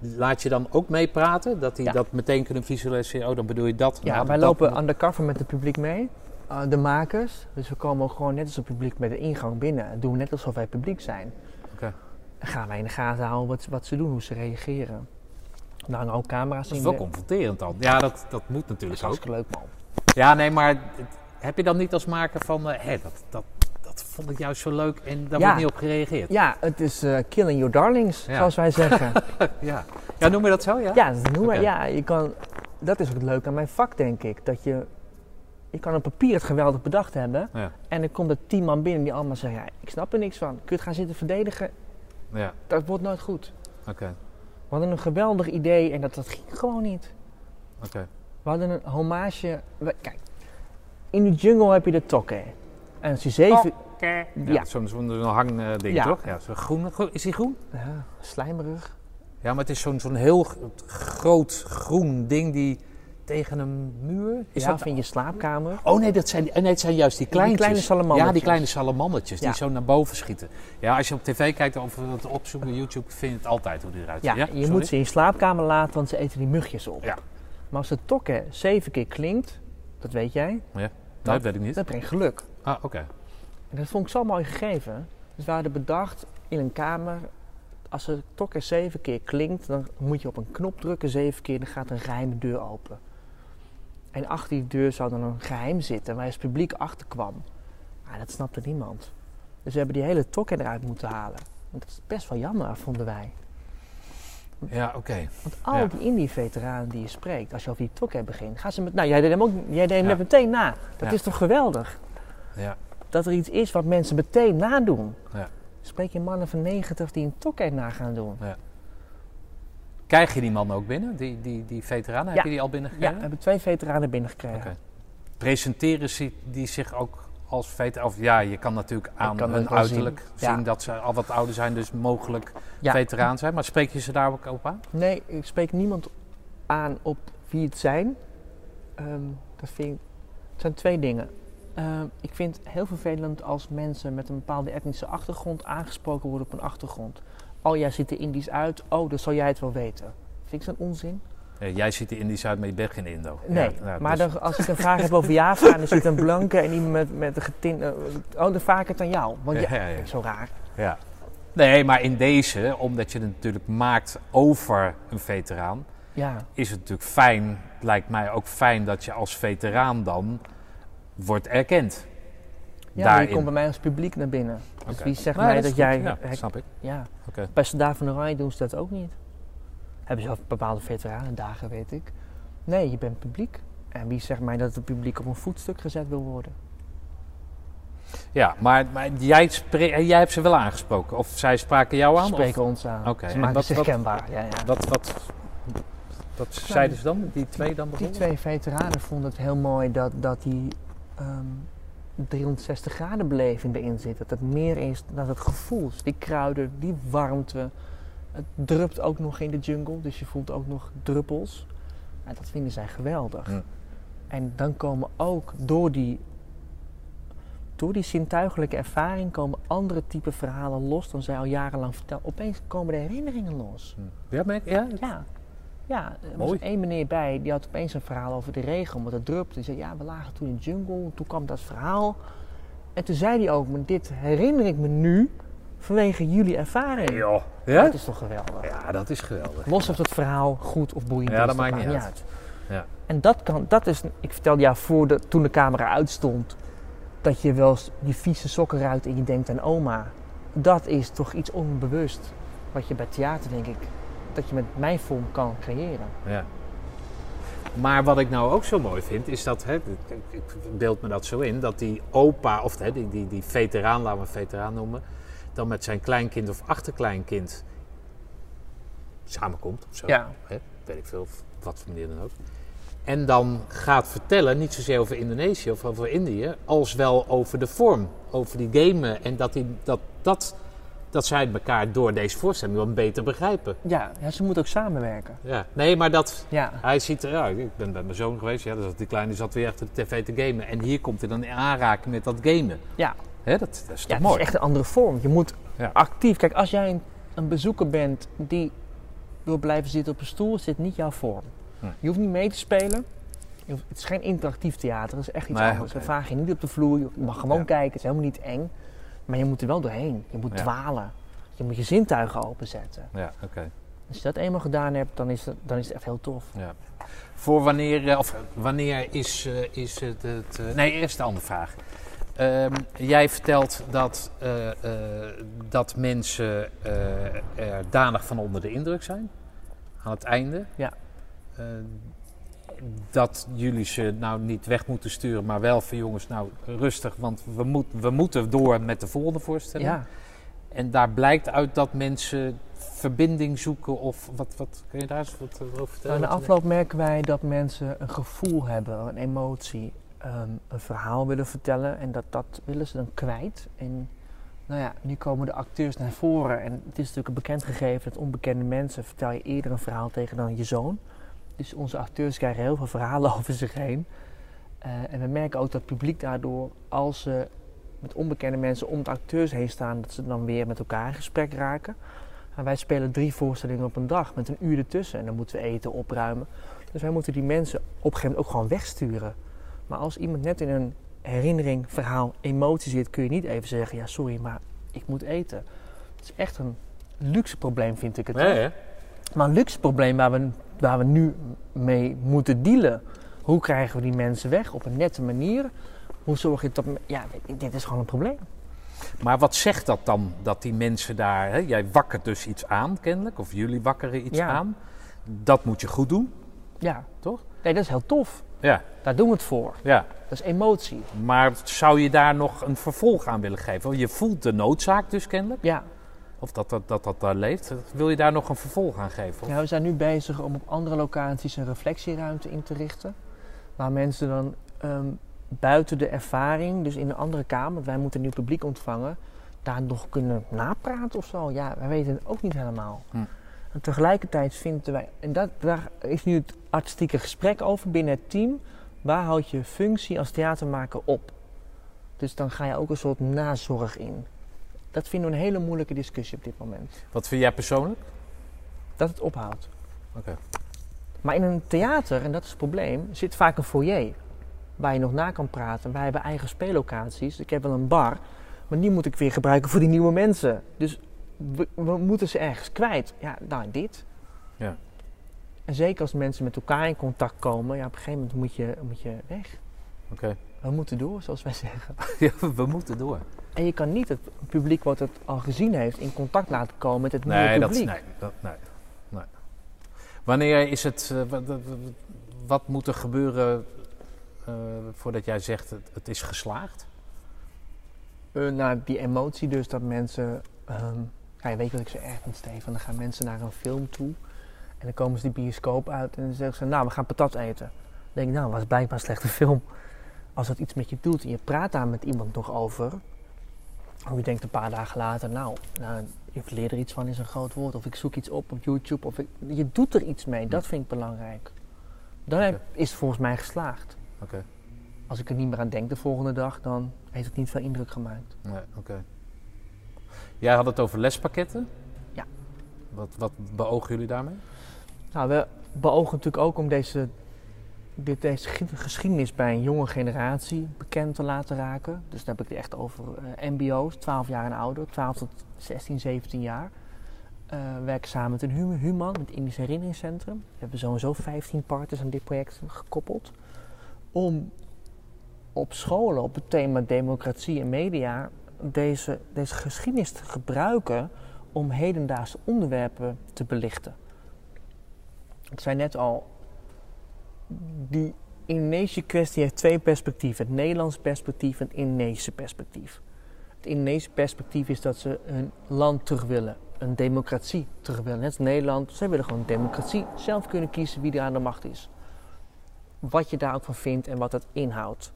laat je dan ook mee praten? Dat die Ja. dat meteen kunnen visualiseren? Oh, dan bedoel je dat? Ja, Nou, wij dat- lopen undercover met het publiek mee. Uh, de makers. Dus we komen ook gewoon net als het publiek met de ingang binnen. En doen we net alsof wij publiek zijn. Oké. En gaan wij in de gaten houden wat, wat ze doen, hoe ze reageren. Er hangen ook camera's Dat is in. wel de- confronterend dan. Ja, dat, dat moet Dat natuurlijk is ook. leuk man. Ja, nee, maar heb je dan niet als maker van, eh, hé, dat, dat, dat vond ik juist zo leuk en daar Ja. wordt niet op gereageerd? Ja, het is eh, killing your darlings, Ja. zoals wij zeggen. Ja. ja, noem je dat zo, ja? ja, dat, noem maar, ja je kan, dat is ook het leuke aan mijn vak, denk ik. Dat je, je kan op papier het geweldig bedacht hebben. Ja. En er komt er tien man binnen die allemaal zeggen, ja, ik snap er niks van. Kun je het gaan zitten verdedigen? Ja, Dat wordt nooit goed. oké. We hadden een geweldig idee en dat, dat ging gewoon niet. oké. We hadden een hommage. we- kijk, in de jungle heb je de tokke. En als je zeven. Ja, Ja. Zo'n zo'n zo'n hang ding, Ja. toch? Ja, zo'n groen, is die groen? Ja, slijmerig. Ja, maar het is zo'n zo'n heel groot groen ding die tegen een muur... Is ja, dat... of in je slaapkamer. Oh nee, dat zijn, nee, het zijn juist die kleintjes. kleine salamandertjes. Ja, die kleine salamandertjes die Ja. zo naar boven schieten. Ja, als je op tv kijkt of het opzoekt op YouTube, vind je het altijd hoe die eruit Ja, ziet. je sorry? moet ze in je slaapkamer laten, want ze eten die mugjes op. Ja. Maar als de tokke zeven keer klinkt, dat weet jij, Nee, dat weet ik niet. dat brengt geluk. Ah, oké. En dat vond ik zo mooi gegeven. Dus we hadden bedacht in een kamer, als de tokke zeven keer klinkt, dan moet je op een knop drukken zeven keer, dan gaat een geheime deur open. En achter die deur zou dan een geheim zitten waar het publiek achter kwam. Maar dat snapte niemand. Dus we hebben die hele tokke eruit moeten halen. Dat is best wel jammer, vonden wij. Ja, oké. Want al Ja. die indie-veteranen die je spreekt, als je over die tokke begint, gaan ze met. Nou, jij deed hem ook. Jij deed hem Ja. meteen na. Dat Ja. is toch geweldig? Ja. Dat er iets is wat mensen meteen nadoen. Ja. Spreek je mannen van 90 die een tokke na gaan doen? Krijg je die man ook binnen, die, die, die veteranen? Heb Ja. je die al Ja, binnengekregen? we hebben twee veteranen binnengekregen. Oké. Presenteren ze die zich ook als veteraan? Of ja, je kan natuurlijk aan kan hun uiterlijk zien. zien, Ja. dat ze al wat ouder zijn, dus mogelijk Ja. veteraan zijn. Maar spreek je ze daar ook op aan? Nee, ik spreek niemand aan op wie het zijn. Ehm, dat vind ik, het zijn twee dingen. Eh, ik vind het heel vervelend als mensen met een bepaalde etnische achtergrond aangesproken worden op een achtergrond. Oh, jij ziet er Indisch uit. Oh, dan zal jij het wel weten. Vind ik zo'n onzin? Ja, jij ziet er Indisch uit, maar je bent geen Indo. Nee, Ja, nou, maar dus- dan, als ik een vraag heb over Java en er zit een blanke en iemand met, met een getinte... oh, dan vraag ik het aan jou. Want Ja, ja, zo raar. Ja. Nee, maar in deze, omdat je het natuurlijk maakt over een veteraan, Ja, is het natuurlijk fijn, lijkt mij ook fijn dat je als veteraan dan wordt erkend. ja Daarin. je komt bij mij als publiek naar binnen. Dus wie zegt mij dat jij... Ja, snap ik. ja. Oké. Bij Soldaat van Oranje doen ze dat ook niet. Hebben ze wel bepaalde veteranendagen, weet ik. Nee, je bent publiek. En wie zegt mij dat het publiek op een voetstuk gezet wil worden? Ja, maar, maar jij, spre- jij hebt ze wel aangesproken. Of zij spraken jou aan? Ze of- spreken ons aan. Oké, Ze en maken wat- zich kenbaar. Ja, ja. Wat, wat, wat zeiden ze dan? Die twee dan Die twee veteranen vonden het heel mooi dat, dat die ehm 360 graden beleving erin zit. Dat het meer is dan het gevoel. Die kruiden, die warmte. Het drupt ook nog in de jungle, dus je voelt ook nog druppels. En dat vinden zij geweldig. En dan komen ook door die, door die zintuigelijke ervaring komen andere type verhalen los dan zij al jarenlang vertellen. Opeens komen de herinneringen los. Ja, maar, ja? Ja. Ja, er was één meneer bij, die had opeens een verhaal over de regen, omdat het drupte. Die zei, ja, we lagen toen in de jungle, toen kwam dat verhaal. En toen zei hij ook, maar dit herinner ik me nu vanwege jullie ervaring. joh. Ja? Dat is toch geweldig. Ja, dat is geweldig. Los of het verhaal goed of boeiend Ja, is, dat maakt niet uit. uit. Ja. En dat kan, dat is, ik vertelde jou voor de, toen de camera uitstond, dat je wel die vieze sokken ruikt en je denkt aan oma. Dat is toch iets onbewust, wat je bij theater denk ik, dat je met mijn vorm kan creëren. Ja. Maar wat ik nou ook zo mooi vind, is dat, hè, ik, beeld me dat zo in, dat die opa, of hè, die, die, die veteraan, laten we hem veteraan noemen, dan met zijn kleinkind of achterkleinkind samenkomt of zo. Ja. Hè, weet ik veel, of wat voor manier dan ook. En dan gaat vertellen, niet zozeer over Indonesië of over Indië, als wel over de vorm, over die gamen. En dat, die, dat, dat, dat zij elkaar door deze voorstelling dan beter begrijpen. Ja, ja, ze moeten ook samenwerken. Ja. Nee, maar dat, Ja, hij ziet, ja, ik ben bij mijn zoon geweest, ja, dus die kleine zat weer achter de tv te gamen. En hier komt hij dan in aanraking met dat gamen. ja. Hè, dat, dat is ja toch het mooi? is echt een andere vorm. Je moet Ja. actief. Kijk, als jij een, een bezoeker bent die wil blijven zitten op een stoel, is dit niet jouw vorm. Hm. Je hoeft niet mee te spelen. Hoeft- het is geen interactief theater, het is echt iets Nee, anders. We vragen je niet op de vloer, je mag gewoon Ja. kijken, het is helemaal niet eng. Maar je moet er wel doorheen. Je moet Ja. dwalen. Je moet je zintuigen openzetten. Ja, oké. Als je dat eenmaal gedaan hebt, dan is het, dan is het echt heel tof. Ja. Voor wanneer, eh, of wanneer is, eh, is het, het eh, nee, eerst de andere vraag. Ehm, jij vertelt dat, eh, eh, dat mensen eh, er danig van onder de indruk zijn. Aan het einde. Ja. Eh, dat jullie ze nou niet weg moeten sturen, maar wel van jongens, nou rustig, want we, moet, we moeten door met de volgende voorstelling. Ja, En daar blijkt uit dat mensen verbinding zoeken of wat, wat kun je daar eens wat over vertellen? Nou, in de afloop merken wij dat mensen een gevoel hebben, een emotie, ehm, een verhaal willen vertellen en dat, dat willen ze dan kwijt. En nou ja, nu komen de acteurs naar voren en het is natuurlijk een bekend gegeven dat onbekende mensen vertel je eerder een verhaal tegen dan je zoon. Dus onze acteurs krijgen heel veel verhalen over zich heen. Eh, en we merken ook dat het publiek daardoor, als ze met onbekende mensen om de acteurs heen staan, dat ze dan weer met elkaar in gesprek raken. En wij spelen drie voorstellingen op een dag met een uur ertussen. En dan moeten we eten, opruimen. Dus wij moeten die mensen op een gegeven moment ook gewoon wegsturen. Maar als iemand net in een herinnering, verhaal, emotie zit, kun je niet even zeggen: Ja, sorry, maar ik moet eten. Het is echt een luxe probleem, vind ik het. Nee, hè? Maar een luxe probleem waar we, waar we nu mee moeten dealen. Hoe krijgen we die mensen weg op een nette manier? Hoe zorg je dat. Ja, dit is gewoon een probleem. Maar wat zegt dat dan, dat die mensen daar... Hè, jij wakkert dus iets aan, kennelijk, of jullie wakkeren iets Ja. aan. Dat moet je goed doen, Ja, toch? nee, dat is heel tof. Ja, Daar doen we het voor. ja. Dat is emotie. Maar zou je daar nog een vervolg aan willen geven? Want je voelt de noodzaak dus kennelijk, Ja, of dat dat, dat, dat daar leeft. Wil je daar nog een vervolg aan geven? Of? Ja, we zijn nu bezig om op andere locaties een reflectieruimte in te richten. Waar mensen dan ehm, buiten de ervaring, dus in een andere kamer, want wij moeten nu publiek ontvangen, daar nog kunnen napraten of zo. Ja, wij weten het ook niet helemaal. Hm. En tegelijkertijd vinden wij, en dat, daar is nu het artistieke gesprek over binnen het team, waar houd je functie als theatermaker op? Dus dan ga je ook een soort nazorg in. Dat vinden we een hele moeilijke discussie op dit moment. Wat vind jij persoonlijk? Dat het ophoudt. Oké. Maar in een theater, en dat is het probleem, zit vaak een foyer. Waar je nog na kan praten. Wij hebben eigen speellocaties. Ik heb wel een bar. Maar die moet ik weer gebruiken voor die nieuwe mensen. Dus we, we moeten ze ergens kwijt. Ja, nou dit. Ja. En zeker als mensen met elkaar in contact komen. Ja, op een gegeven moment moet je, moet je weg. Oké. We moeten door, zoals wij zeggen. Ja, we moeten door. En je kan niet het publiek wat het al gezien heeft in contact laten komen met het Nee, nieuwe dat, publiek. nee, dat, nee, nee. Wanneer is het, eh, wat, moet er gebeuren eh, voordat jij zegt het, het is geslaagd? Eh, nou, die emotie dus dat mensen... je weet wat ik zo erg vind, Stefan. Dan gaan mensen naar een film toe. En dan komen ze die bioscoop uit en dan zeggen ze... Nou, we gaan patat eten. Dan denk ik, nou, was blijkbaar een slechte film. Als dat iets met je doet en je praat daar met iemand nog over... Of je denkt een paar dagen later, nou, nou je leert er iets van is een groot woord. Of ik zoek iets op op YouTube. Of ik, je doet er iets mee, dat vind ik belangrijk. Dan is het volgens mij geslaagd. Oké. Als ik er niet meer aan denk de volgende dag, dan heeft het niet veel indruk gemaakt. Nee, oké. Jij had het over lespakketten? Ja. Wat, wat beogen jullie daarmee? Nou, we beogen natuurlijk ook om deze, dit, deze ge- geschiedenis bij een jonge generatie bekend te laten raken. Dus dan heb ik het echt over eh, MBO's, 12 jaar en ouder, 12 tot 16, 17 jaar. Eh, we werken samen met een Hu- Human, met het Indisch Herinneringscentrum. We hebben sowieso 15 partners aan dit project gekoppeld. Om op scholen op het thema democratie en media deze, deze geschiedenis te gebruiken om hedendaagse onderwerpen te belichten. Ik zei net al, die Indonesische kwestie heeft twee perspectieven. Het Nederlands perspectief en het Indonesische perspectief. Het Indonesische perspectief is dat ze hun land terug willen. Een democratie terug willen. Net als Nederland, zij willen gewoon democratie. Zelf kunnen kiezen wie er aan de macht is. Wat je daar ook van vindt en wat dat inhoudt.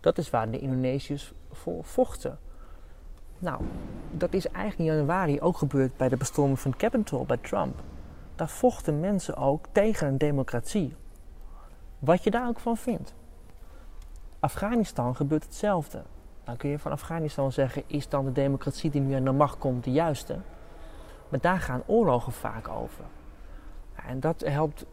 Dat is waar de Indonesiërs voor vochten. Nou, dat is eigenlijk in januari ook gebeurd bij de bestorming van Capitol bij Trump. Daar vochten mensen ook tegen een democratie. Wat je daar ook van vindt. Afghanistan gebeurt hetzelfde. Dan kun je van Afghanistan zeggen, is dan de democratie die nu aan de macht komt de juiste? Maar daar gaan oorlogen vaak over. En dat helpt.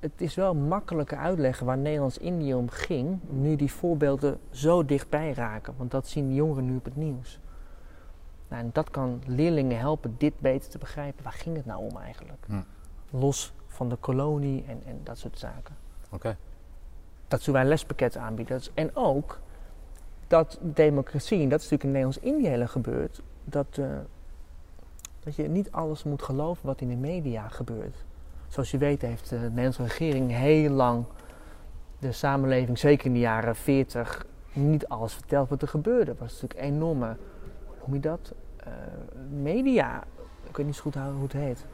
Het is wel makkelijker uitleggen waar Nederlands-Indië om ging, nu die voorbeelden zo dichtbij raken. Want dat zien jongeren nu op het nieuws. Nou, en dat kan leerlingen helpen dit beter te begrijpen. Waar ging het nou om eigenlijk? Hm. Los van de kolonie en, en dat soort zaken. Oké. Dat zullen wij lespakketten aanbieden. En ook dat democratie, en dat is natuurlijk in Nederlands-Indië heel erg gebeurd, dat, eh, dat je niet alles moet geloven wat in de media gebeurt. Zoals je weet heeft de Nederlandse regering heel lang de samenleving, zeker in de jaren 40, niet alles verteld wat er gebeurde. Dat was natuurlijk enorme, hoe noem je dat? Eh, media, ik weet niet zo goed hoe het heet.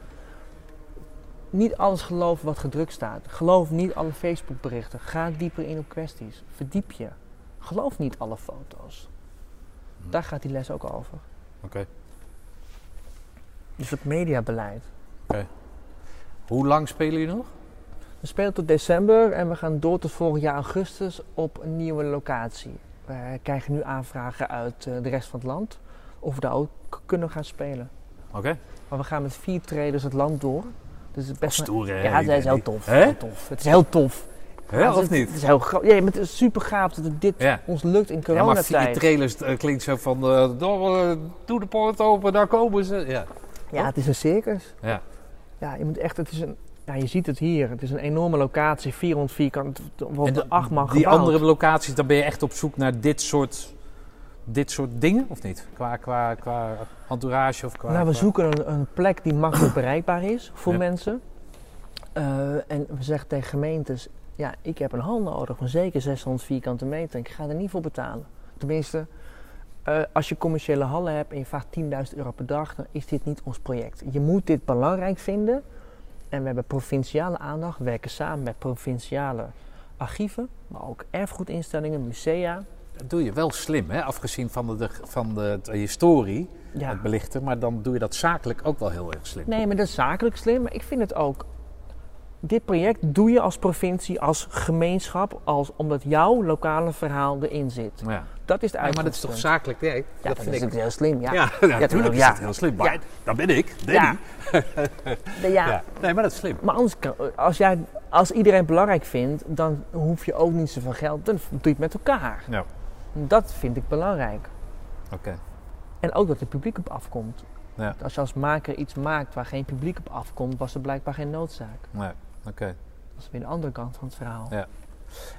Niet alles geloven wat gedrukt staat. Geloof niet alle Facebook-berichten. Ga dieper in op kwesties. Verdiep je. Geloof niet alle foto's. Daar gaat die les ook over. Oké. Dus het mediabeleid. Hoe lang spelen jullie nog? We spelen tot december en we gaan door tot volgend jaar augustus op een nieuwe locatie. We krijgen nu aanvragen uit eh, de rest van het land of we daar ook kunnen gaan spelen. Oké. Maar we gaan met vier traders het land door. Dus het best Stoer, hè? Ja, het is heel tof. Heel tof. Het is heel tof. Hè, of het, niet? Het is heel groot. Ja, maar het is super gaaf dat dit Ja. ons lukt in Ja, maar coronatijd. vier trailers eh, klinkt zo van... door, eh, doe de poort open, daar komen ze. Ja. Ja, het is een circus. Ja. Ja, je moet echt, het is een, ja, je ziet het hier. Het is een enorme locatie, 400 vierkant, wordt de acht man die gebouwd. andere locaties, dan ben je echt op zoek naar dit soort, dit soort dingen, of niet? Qua, qua, qua entourage of qua... nou, we qua- zoeken een, een plek die makkelijk bereikbaar is voor Ja. mensen. Eh, en we zeggen tegen gemeentes, ja, ik heb een hal nodig van zeker 600 vierkante meter. Ik ga er niet voor betalen. Tenminste, eh, als je commerciële hallen hebt en je vraagt 10.000 euro per dag, dan is dit niet ons project. Je moet dit belangrijk vinden. En we hebben provinciale aandacht, we werken samen met provinciale archieven, maar ook erfgoedinstellingen, musea. Dat doe je wel slim, hè? afgezien van de, van de, de historie, Ja. het belichten. Maar dan doe je dat zakelijk ook wel heel erg slim. Nee, maar dat is zakelijk slim. Maar ik vind het ook dit project doe je als provincie, als gemeenschap, als, omdat jouw lokale verhaal erin zit. Ja. Dat is Ja, maar dat is toch zakelijk werk? Ja, dat, vind is ik. heel slim. Ja, Ja, ja, natuurlijk is het heel slim. Maar Ja. dat ben ik, Danny. Ja. Ja. Ja. Nee, maar dat is slim. Maar anders, kan, als, jij, als iedereen het belangrijk vindt, dan hoef je ook niet zoveel geld. Dan doe je het met elkaar. Ja. Dat vind ik belangrijk. Oké. En ook dat er publiek op afkomt. Ja. Als je als maker iets maakt waar geen publiek op afkomt, was er blijkbaar geen noodzaak. Nee, oké. Dat is weer de andere kant van het verhaal. Ja.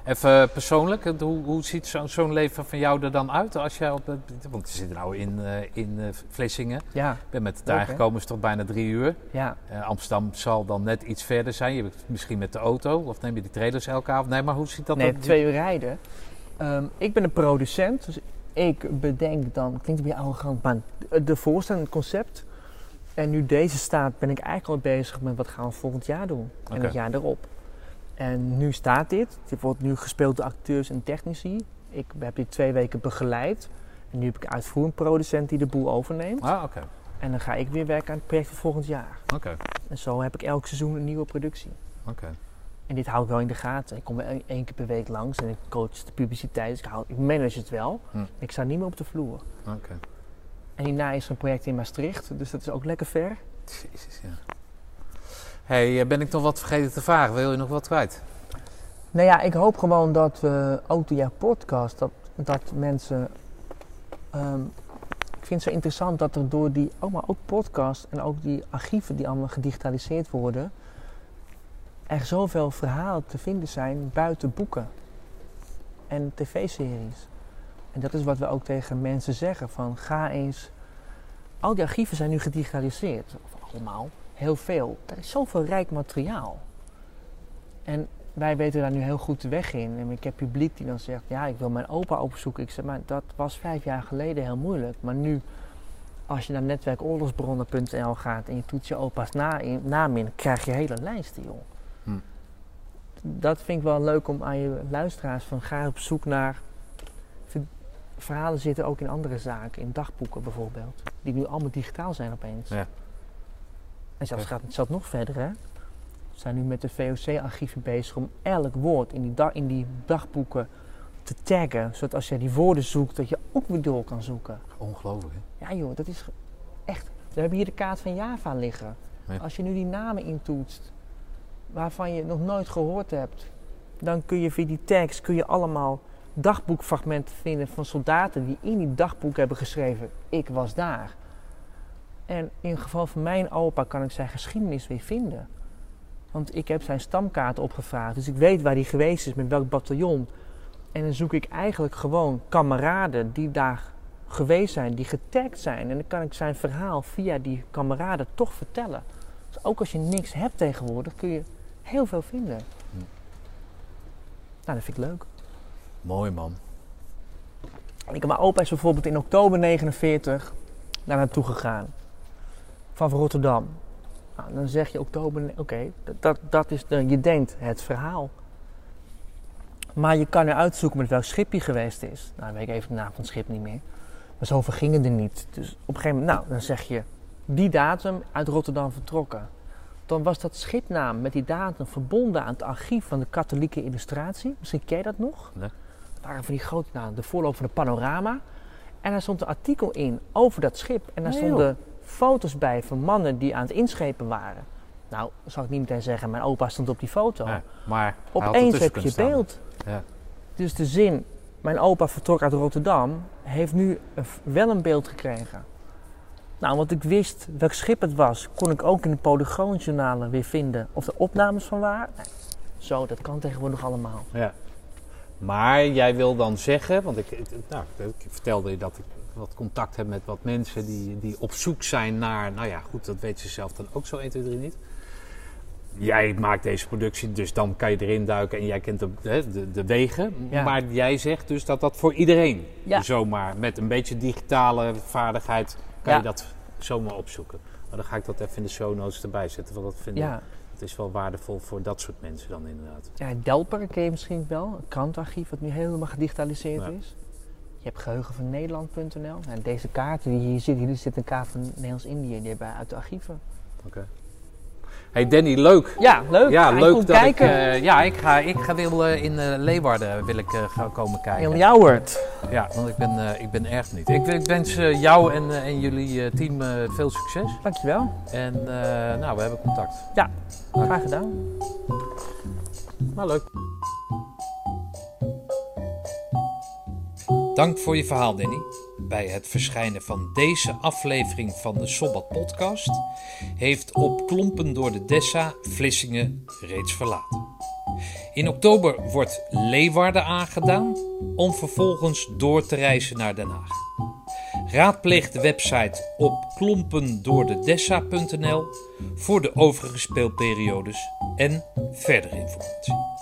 Even eh, persoonlijk, het- hoe, hoe ziet zo'n leven van jou er dan uit? Als jij op, het- want je zit nou in, eh, in eh, Vlissingen. Ja, Ik ben met de trein gekomen, is tot bijna drie uur. ja. Eh, Amsterdam zal dan net iets verder zijn. Je misschien met de auto, of neem je die trailers elke avond? Nee, maar hoe ziet dat Nee, dan? twee uur rijden. Ehm, ik ben een producent, dus ik bedenk dan, klinkt een beetje arrogant, maar de- voorstelling, het concept. En nu deze staat, ben ik eigenlijk al bezig met wat gaan we volgend jaar doen. En het jaar erop. En nu staat dit. Dit wordt nu gespeeld door acteurs en technici. Ik heb dit twee weken begeleid. En nu heb ik een uitvoerend producent die de boel overneemt. Ah, oké. En dan ga ik weer werken aan het project voor volgend jaar. Oké. En zo heb ik elk seizoen een nieuwe productie. Oké. En dit hou ik wel in de gaten. Ik kom wel één- keer per week langs en ik coach de publiciteit. Dus ik, hou, ik manage het wel. Hm. Ik sta niet meer op de vloer. En hierna is er een project in Maastricht, dus dat is ook lekker ver. Jezus, ja. hey, eh, ben ik nog wat vergeten te vragen? Wil je nog wat kwijt? Nou ja, ik hoop gewoon dat we ook door jouw podcast, dat, dat mensen. ehm, ik vind het zo interessant dat er door die, oh maar ook podcast en ook die archieven die allemaal gedigitaliseerd worden, er zoveel verhalen te vinden zijn buiten boeken en tv-series. En dat is wat we ook tegen mensen zeggen: van ga eens. Al die archieven zijn nu gedigitaliseerd, of allemaal, heel veel. Er is zoveel rijk materiaal. En wij weten daar nu heel goed de weg in. En ik heb publiek die dan zegt, ja, ik wil mijn opa opzoeken. Ik zeg, maar dat was vijf jaar geleden heel moeilijk. Maar nu, als je naar netwerkoorlogsbronnen.nl gaat en je toetst je opa's naam in, krijg je hele lijsten, joh. Hm. Dat vind ik wel leuk om aan je luisteraars van ga op zoek naar... ver- Verhalen zitten ook in andere zaken, in dagboeken bijvoorbeeld. Die nu allemaal digitaal zijn opeens. Ja. En zelfs gaat het nog verder, hè. We zijn nu met de VOC-archieven bezig om elk woord in die, in die dagboeken te taggen. Zodat als je die woorden zoekt, dat je ook weer door kan zoeken. Ongelooflijk, hè? Ja joh, dat is echt... We hebben hier de kaart van Java liggen. Ja. Als je nu die namen intoetst, waarvan je nog nooit gehoord hebt... dan kun je via die tags kun je allemaal dagboekfragmenten vinden van soldaten... die in die dagboek hebben geschreven, ik was daar. En in het geval van mijn opa kan ik zijn geschiedenis weer vinden. Want ik heb zijn stamkaart opgevraagd, dus ik weet waar hij geweest is, met welk bataljon. En dan zoek ik eigenlijk gewoon kameraden die daar geweest zijn, die getagd zijn. En dan kan ik zijn verhaal via die kameraden toch vertellen. Dus ook als je niks hebt tegenwoordig, kun je heel veel vinden. Hm. Nou, dat vind ik leuk. Mooi, man. Ik, mijn opa is bijvoorbeeld in oktober 49 daar naartoe gegaan. Van Rotterdam. Nou, dan zeg je oktober, oké, dat, dat, dat is de, je denkt het verhaal. Maar je kan er uitzoeken met welk schip hij geweest is. Nou, dan weet ik even de naam van het schip niet meer. Maar zoveel gingen er niet. Dus op een gegeven moment, nou, dan zeg je die datum uit Rotterdam vertrokken. Dan was dat schipnaam met die datum verbonden aan het archief van de katholieke illustratie. Misschien ken je dat nog? Nee. Dat waren van die grote, nou, de voorloper van de panorama. En daar stond een artikel in over dat schip. En daar Nee, stonden foto's bij van mannen die aan het inschepen waren. Nou, zal ik niet meteen zeggen, mijn opa stond op die foto. Ja, maar Opeens heb je beeld. Ja. Dus de zin, mijn opa vertrok uit Rotterdam, heeft nu wel een beeld gekregen. Nou, want ik wist welk schip het was, kon ik ook in de polygoonjournalen weer vinden of er opnames van waren. Nee, zo, dat kan tegenwoordig allemaal. Ja. Maar jij wil dan zeggen, want ik, nou, ik vertelde je dat ik wat contact heb met wat mensen die, die op zoek zijn naar, nou ja, goed, dat weet ze zelf dan ook zo 1, 2, 3 niet. Jij maakt deze productie, dus dan kan je erin duiken en jij kent de, de, de wegen. Ja. Maar jij zegt dus dat dat voor iedereen Ja. zomaar met een beetje digitale vaardigheid kan Ja. je dat zomaar opzoeken. Maar dan ga ik dat even in de show notes erbij zetten, want dat vind ik, het is wel waardevol voor dat soort mensen dan inderdaad. ja Delper ken je misschien wel, een krantarchief wat nu helemaal gedigitaliseerd is. Je hebt geheugen van Nederland.nl. En deze kaarten die hier zitten, hier zit een kaart van Nederlands-Indië, die hebben uit de archieven. Oké. Hey Danny, leuk. Ja, leuk. Ja, leuk dat kijken. ik. eh, ja, ik ga, ik ga wil, eh, in eh, Leeuwarden wil ik, gaan komen kijken. In Jouwert. Ja, want ik ben, ik ben erg niet. Ik, ik wens jou en, en jullie team veel succes. Dankjewel. En nou, we hebben contact. Graag gedaan. Maar leuk. Dank voor je verhaal, Danny. Bij het verschijnen van deze aflevering van de Sobbat podcast heeft op Klompen door de Dessa Vlissingen reeds verlaten. In oktober wordt Leeuwarden aangedaan om vervolgens door te reizen naar Den Haag. Raadpleeg de website op klompendoordedessa.nl voor de overige speelperiodes en verdere informatie.